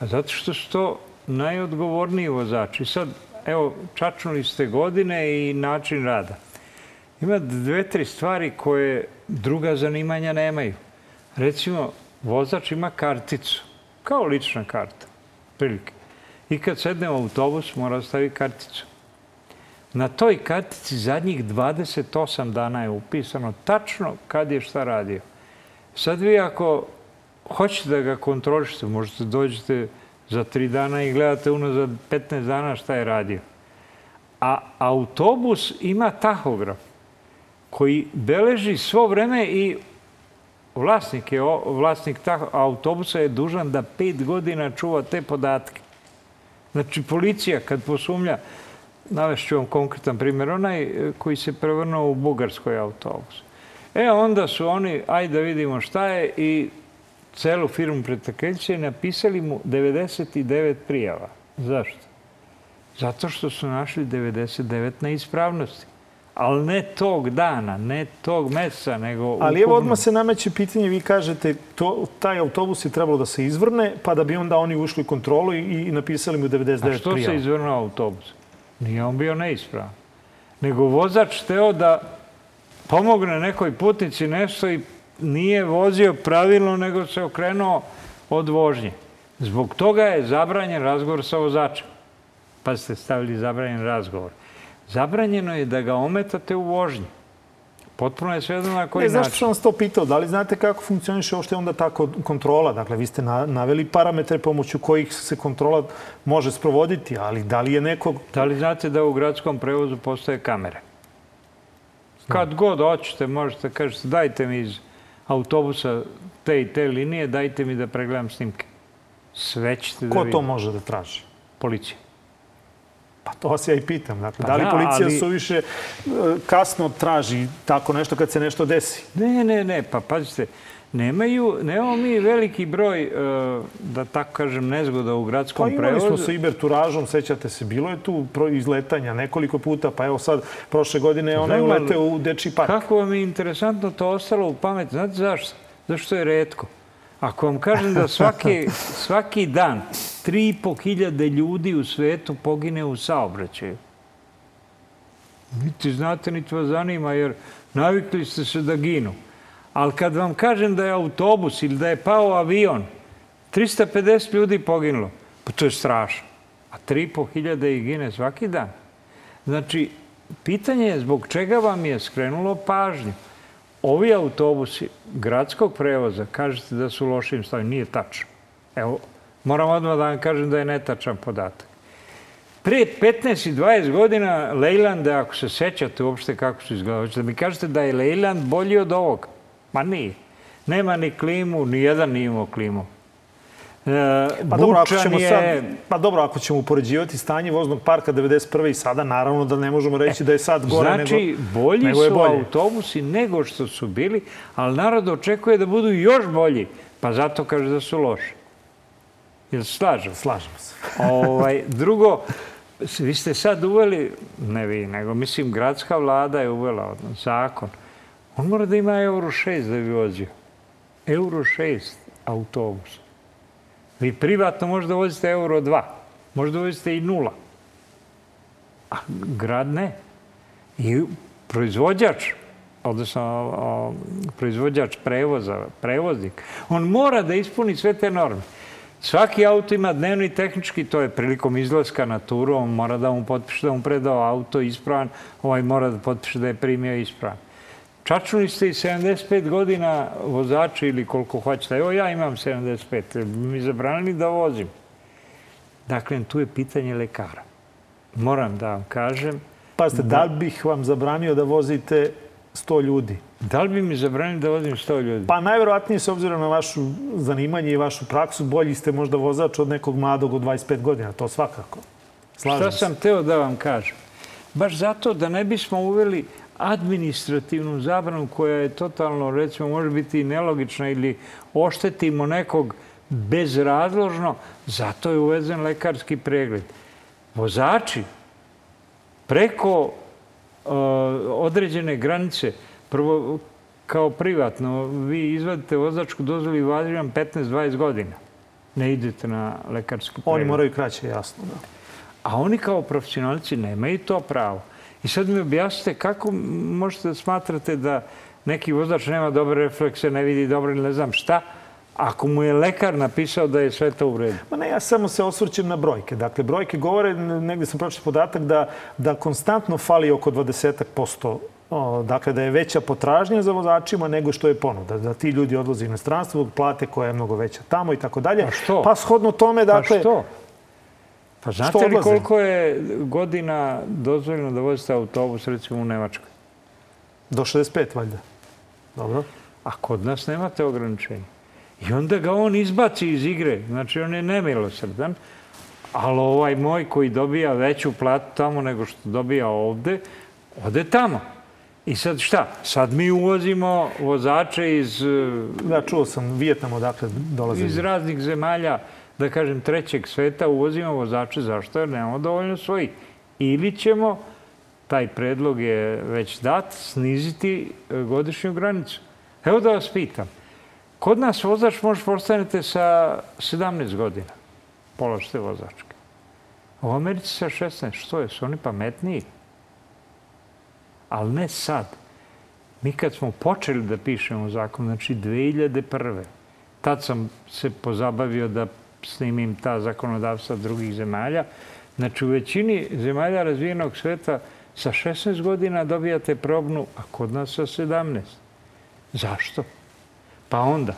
A zato što su to najodgovorniji vozači. Sad, evo, čačnuli ste godine i način rada. Ima dve, tri stvari koje druga zanimanja nemaju. Recimo, vozač ima karticu, kao lična karta, prilike. I kad sedne u autobus, mora da stavi karticu. Na toj kartici zadnjih 28 dana je upisano tačno kad je šta radio. Sad vi ako hoćete da ga kontrolišete, možete dođete za tri dana i gledate unazad 15 dana šta je radio. A autobus ima tahograf koji beleži svo vreme i vlasnik, je, vlasnik autobusa je dužan da pet godina čuva te podatke. Znači, policija kad posumlja, navešću vam konkretan primjer, onaj e, koji se prevrnuo u bugarskoj autobus. E, onda su oni, ajde da vidimo šta je, i celu firmu pretakljće napisali mu 99 prijava. Zašto? Zato što su našli 99 neispravnosti. Ali ne tog dana, ne tog meseca, nego... Ali evo odmah se nameće pitanje, vi kažete, to, taj autobus je trebalo da se izvrne, pa da bi onda oni ušli u kontrolu i, i napisali mu 99 A što prijava. se izvrnuo autobus? Nije on bio neispravan. Nego vozač teo da pomogne nekoj putnici nešto i nije vozio pravilno, nego se okrenuo od vožnje. Zbog toga je zabranjen razgovor sa vozačem. Pa ste stavili zabranjen razgovor. Zabranjeno je da ga ometate u vožnji. Potpuno je svejedno na koji Ne, zašto sam vas to pitao? Da li znate kako funkcioniše uopšte onda ta ko- kontrola? Dakle, vi ste na, naveli parametre pomoću kojih se kontrola može sprovoditi, ali da li je neko... Da li znate da u gradskom prevozu postoje kamere? Kad god hoćete, možete kažete dajte mi iz autobusa te i te linije, dajte mi da pregledam snimke. Sve ćete da Ko to može da traži? Policija. Pa to vas ja i pitam. Dakle, Pa da li da, policija ali- suviše e, kasno traži tako nešto kad se nešto desi? Ne, ne, ne, pa pazite, nemaju, nemamo mi veliki broj, e, da tako kažem, nezgoda u Pa gradskom imali prevozu. smo sa Iberturažom, sećate se, bilo je tu izletanja nekoliko puta, pa evo sad, prošle godine je Znam, ali- uleteo u Dečiji park. Kako vam je interesantno to ostalo u pamet? Znate zašto? Zašto je redko. Ako vam kažem da svaki, svaki dan 3,5 hiljade ljudi u svetu pogine u saobraćaju. Niti znate, niti vas zanima, jer navikli ste se da ginu. Ali kad vam kažem da je autobus ili da je pao avion, 350 ljudi poginulo, pa to je strašno. A 3,5 hiljade ih gine svaki dan. Znači, pitanje je zbog čega vam je skrenulo pažnju. Ovi autobusi gradskog prevoza, kažete da su u lošim stanju, nije tačno. Evo, moram odmah da vam kažem da je netačan podatak. Pre 15 i 20 godina Lejlande, ako se sećate uopšte kako su izgledali, da mi kažete da je Lejland bolji od ovog? Ma nije. Nema ni klimu, ni jedan nije imao klimu. E, pa dobro, ako ćemo je... sad, pa dobro, ako ćemo upoređivati stanje voznog parka 91. i sada, naravno da ne možemo reći da je sad gore znači, nego, bolji nego je su bolje. autobusi nego što su bili, ali narod očekuje da budu još bolji, pa zato kaže da su loši. Jel se slažem? Slažem se. ovaj, drugo, vi ste sad uveli, ne vi, nego mislim gradska vlada je uvela zakon. On mora da ima euro 6 da bi vozio. Euro 6 autobus. Vi privatno možda vozite euro 2. Možda vozite i nula. A grad ne. I proizvođač, odnosno proizvođač prevoza, prevoznik, on mora da ispuni sve te norme. Svaki auto ima dnevni tehnički, to je prilikom izlaska na turu, on mora da mu potpiše da mu predao auto ispravan, ovaj mora da potpiše da je primio ispravan. Čačuli ste i 75 godina vozači ili koliko hoćete. Evo ja imam 75, mi zabranili da vozim. Dakle, tu je pitanje lekara. Moram da vam kažem. Pazite, da, da li bih vam zabranio da vozite 100 ljudi? Da li bi mi zabranili da vozim 100 ljudi? Pa najverovatnije, s obzirom na vašu zanimanje i vašu praksu, bolji ste možda vozač od nekog mladog od 25 godina, to svakako. Slažem Šta sam teo da vam kažem? Baš zato da ne bismo uveli administrativnu zabranu koja je totalno, recimo, može biti i nelogična ili oštetimo nekog bezrazložno, zato je uvezen lekarski pregled. Vozači preko uh, određene granice, prvo kao privatno, vi izvadite vozačku dozvolu i važem 15-20 godina. Ne idete na lekarski pregled. Oni moraju kraće, jasno. Da. A oni kao profesionalci nemaju to pravo. I sad mi objasnite kako možete da smatrate da neki vozač nema dobre reflekse, ne vidi dobro ili ne znam šta, ako mu je lekar napisao da je sve to u redu? Ma ne, ja samo se osvrćem na brojke. Dakle, brojke govore, negde sam pročito podatak, da, da konstantno fali oko 20% O, dakle, da je veća potražnja za vozačima nego što je ponuda. Da ti ljudi odlaze u inostranstvo, plate koja je mnogo veća tamo i tako dalje. Pa što? Pa shodno tome, dakle... Pa što? Pa znate li koliko je godina dozvoljeno da vozite autobus, recimo, u Nemačkoj? Do 65, valjda. Dobro. A kod nas nemate ograničenja. I onda ga on izbaci iz igre. Znači, on je nemilosrdan. Ali ovaj moj koji dobija veću platu tamo nego što dobija ovde, ode tamo. I sad šta? Sad mi uvozimo vozače iz... Ja čuo sam Vijetnam odakle dolaze. Iz raznih zemalja da kažem, trećeg sveta uvozimo vozače. Zašto? Jer nemamo dovoljno svojih. Ili ćemo, taj predlog je već dat, sniziti e, godišnju granicu. Evo da vas pitam. Kod nas vozač može postanete sa 17 godina. Položite vozačke. U Americi sa 16. Što je? Su oni pametniji? Ali ne sad. Mi kad smo počeli da pišemo zakon, znači 2001. Tad sam se pozabavio da snimim ta zakonodavstva drugih zemalja. Znači, u većini zemalja razvijenog sveta sa 16 godina dobijate probnu, a kod nas sa 17. Zašto? Pa onda,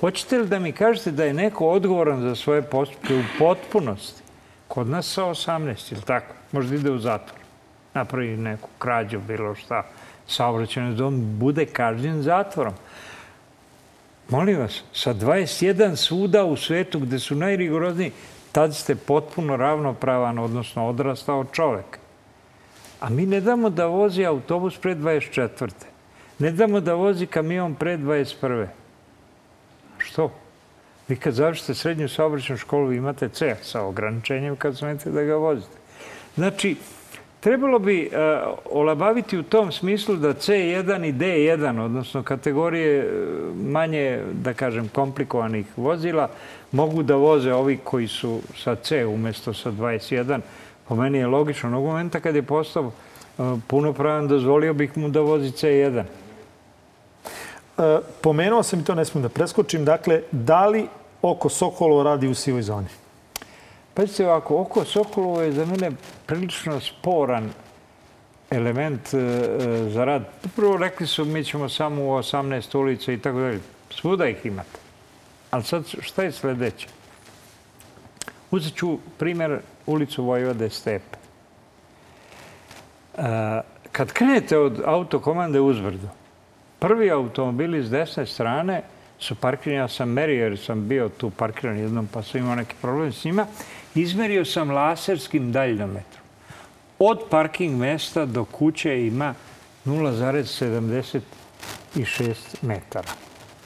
hoćete li da mi kažete da je neko odgovoran za svoje postupke u potpunosti? Kod nas sa 18, ili tako? Možda ide u zatvor. Napravi neku krađu, bilo šta, saobraćajno dom, bude kažnjen zatvorom. Molim vas, sa 21 suda u svetu gde su najrigorozniji, tad ste potpuno ravnopravan, odnosno odrastao čovek. A mi ne damo da vozi autobus pre 24. Ne damo da vozi kamion pre 21. Što? Vi kad završite srednju saobraćenu školu imate C sa ograničenjem kad smete da ga vozite. Znači, Trebalo bi uh, olabaviti u tom smislu da C1 i D1, odnosno kategorije e, manje, da kažem, komplikovanih vozila, mogu da voze ovi koji su sa C umesto sa 21. Po meni je logično. Onog momenta kad je postao uh, punopravan, dozvolio bih mu da vozi C1. Uh, pomenuo sam i to ne smijem da preskočim. Dakle, da li oko Sokolo radi u sivoj zoni? Pazite ovako, oko Sokolovo je za mene prilično sporan element e, e, za rad. Prvo rekli su mi ćemo samo u 18 ulica i tako dalje. Svuda ih imate. Ali sad šta je sledeće? Uzet ću primjer ulicu Vojvode Stepe. E, kad krenete od autokomande uzbrdo, prvi automobili s desne strane su parkirani, ja sam merio jer sam bio tu parkiran jednom pa sam imao neki problem s njima, izmerio sam laserskim daljnometrom. Od parking mesta do kuće ima 0,76 metara.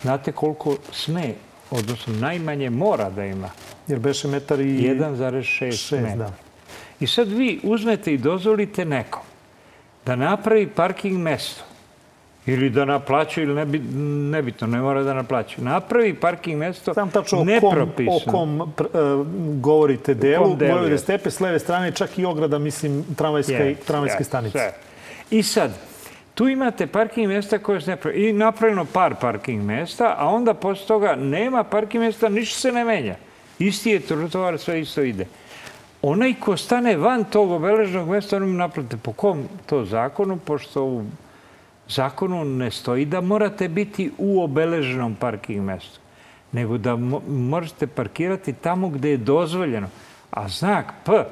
Znate koliko sme, odnosno najmanje mora da ima? Jer beše metar i... 1,6 metara. Da. I sad vi uzmete i dozvolite nekom da napravi parking mesto ili da naplaćuje ili nebi, nebitno, ne mora da naplaćuje. Napravi parking mesto Znam tačno nepropisno. o kom, o kom uh, govorite delu, delu Vojvode stepe, s leve strane čak i ograda, mislim, tramvajska, yes, tramvajske yes, stanice. Sve. I sad, tu imate parking mesta koje se napravljeno. I napravljeno par parking mesta, a onda posle toga nema parking mesta, ništa se ne menja. Isti je trotovar, sve isto ide. Onaj ko stane van tog obeleženog mesta, on im naplate po kom to zakonu, pošto u zakonu ne stoji da morate biti u obeleženom parking mestu, nego da možete parkirati tamo gde je dozvoljeno. A znak P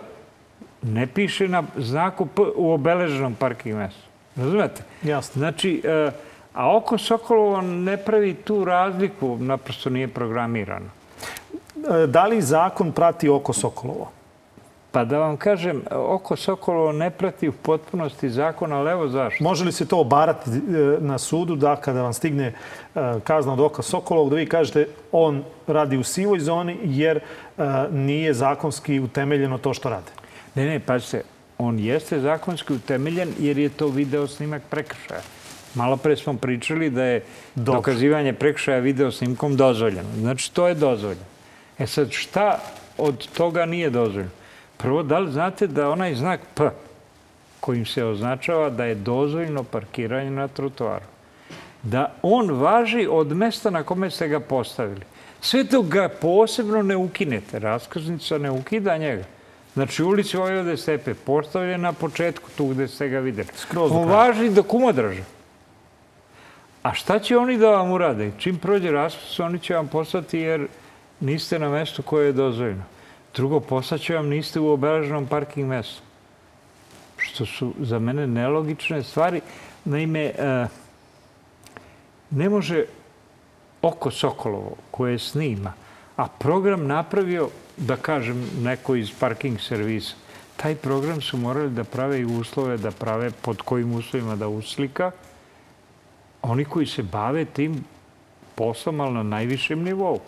ne piše na znaku P u obeleženom parking mestu. Razumete? Jasno. Znači, e, a oko Sokolovo ne pravi tu razliku, naprosto nije programirano. E, da li zakon prati oko Sokolovo? Pa da vam kažem, oko Sokolovo ne prati u potpunosti zakon, ali evo zašto. Može li se to obarati e, na sudu da kada vam stigne e, kazna od oka Sokolovog, da vi kažete on radi u sivoj zoni jer e, nije zakonski utemeljeno to što rade? Ne, ne, pa se, on jeste zakonski utemeljen jer je to video snimak prekršaja. Malo pre smo pričali da je Dobro. dokazivanje prekršaja video snimkom dozvoljeno. Znači, to je dozvoljeno. E sad, šta od toga nije dozvoljeno? Prvo, da li znate da onaj znak P kojim se označava da je dozvoljno parkiranje na trotoaru, da on važi od mesta na kome ste ga postavili. Sve dok ga posebno ne ukinete, raskaznica ne ukida njega. Znači, ulici Vojvode Stepe postavljen na početku, tu gde ste ga videli. Skroz on važi dok umodraža. A šta će oni da vam urade? Čim prođe raskaz, oni će vam poslati jer niste na mestu koje je dozvoljeno. Drugo, poslaće vam niste u obeleženom parking mestu. Što su za mene nelogične stvari. Naime, e, ne može oko Sokolovo koje snima, a program napravio, da kažem, neko iz parking servisa, taj program su morali da prave i uslove, da prave pod kojim uslovima da uslika. Oni koji se bave tim poslom, ali na najvišem nivou.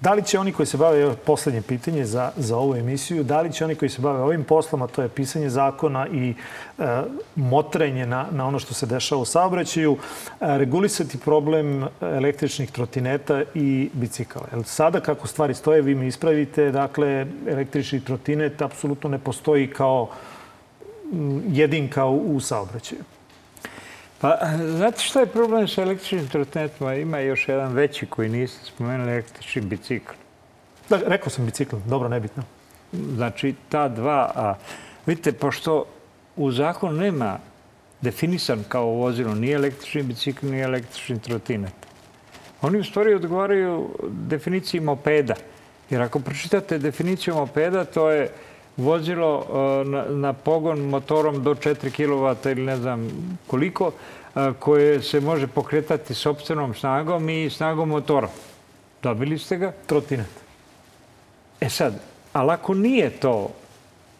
Da li će oni koji se bave, poslednje pitanje za, za ovu emisiju, da li će oni koji se bave ovim poslom, a to je pisanje zakona i e, motrenje na, na ono što se dešava u saobraćaju, e, regulisati problem električnih trotineta i bicikala? Jer sada kako stvari stoje, vi mi ispravite, dakle, električni trotinet apsolutno ne postoji kao jedinka u, u saobraćaju. Pa, znate šta je problem sa električnim trotinetima? Ima još jedan veći koji niste spomenuli, električni bicikl. Da, rekao sam bicikl, dobro, nebitno. Znači, ta dva... A, vidite, pošto u zakonu nema definisan kao vozilo ni električni bicikl, ni električni trotinet. Oni u stvari odgovaraju definiciji mopeda. Jer ako pročitate definiciju mopeda, to je vozilo e, na, na pogon motorom do 4 kW ili ne znam koliko, e, koje se može pokretati sobstvenom snagom i snagom motora. Dobili ste ga? Trotinet. E sad, ali ako nije to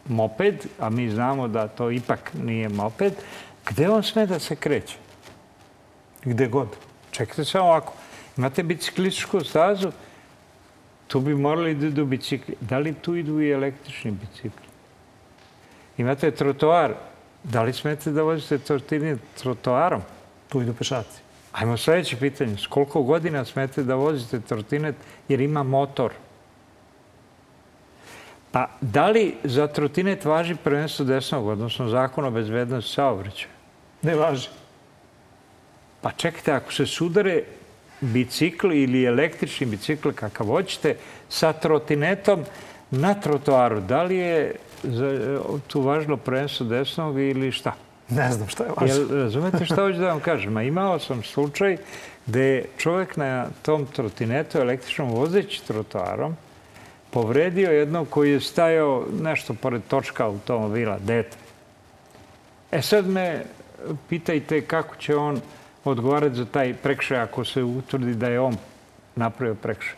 moped, a mi znamo da to ipak nije moped, gde on sme da se kreće? Gde god. Čekajte samo ovako. Imate biciklističku stazu, Tu bi morali da idu bicikli. Da li tu idu i električni bicikli? Imate trotoar. Da li smete da vozite tortini trotoarom? Tu idu pešaci. Ajmo sledeće pitanje. S koliko godina smete da vozite trotinet jer ima motor? Pa da li za trotinet važi prvenstvo desnog, odnosno zakon o bezbednosti saobraćaja? Ne važi. Pa čekajte, ako se sudare bicikl ili električni bicikl, kakav hoćete, sa trotinetom na trotoaru. Da li je za, tu važno prvenstvo desnog ili šta? Ne znam šta je važno. Jel, razumete šta hoću da vam kažem? A imao sam slučaj gde je čovjek na tom trotinetu električnom vozeći trotoarom povredio jednog koji je stajao nešto pored točka automobila, dete. E sad me pitajte kako će on odgovarati za taj prekšaj ako se utvrdi da je on napravio prekšaj.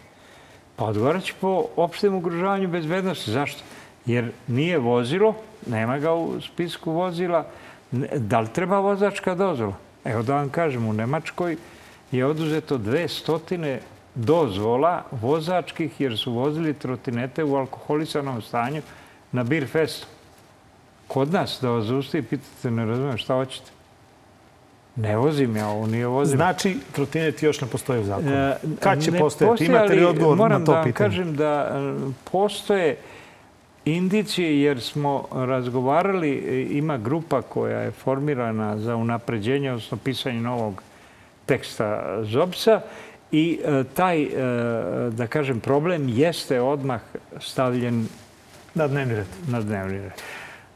Pa odgovarat će po opštem ugrožavanju bezbednosti. Zašto? Jer nije vozilo, nema ga u spisku vozila. Da li treba vozačka dozvola? Evo da vam kažem, u Nemačkoj je oduzeto dve stotine dozvola vozačkih jer su vozili trotinete u alkoholisanom stanju na Beer Festu. Kod nas da vas zaustavi, pitate, ne razumijem šta hoćete. Ne vozim ja ovo, nije vozim. Znači, trotinet još ne postoji u zakonu. E, Kad će postojati? Imate li odgovor na to pitanje? Moram da vam kažem da e, postoje indicije jer smo razgovarali, e, ima grupa koja je formirana za unapređenje, odnosno pisanje novog teksta Zobsa i taj, da kažem, problem jeste odmah stavljen na dnevni red. Na dnevni red.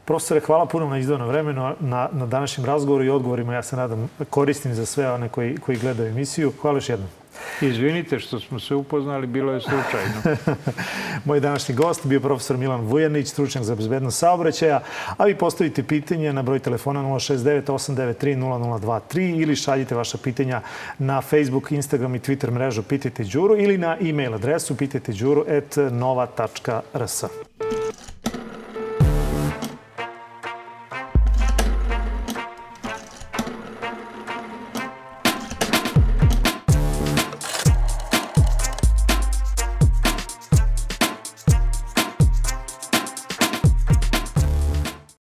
Profesore, hvala puno na izdavno vremenu, na, na današnjem razgovoru i odgovorima. Ja se nadam koristim za sve one koji, koji gledaju emisiju. Hvala još jednom. Izvinite što smo se upoznali, bilo je slučajno. Moj današnji gost bio profesor Milan Vujanić, stručnjak za bezbednost saobraćaja, a vi postavite pitanje na broj telefona 069 893 0023 ili šaljite vaša pitanja na Facebook, Instagram i Twitter mrežu Pitajte Đuru ili na e-mail adresu pitajteđuru.nova.rs.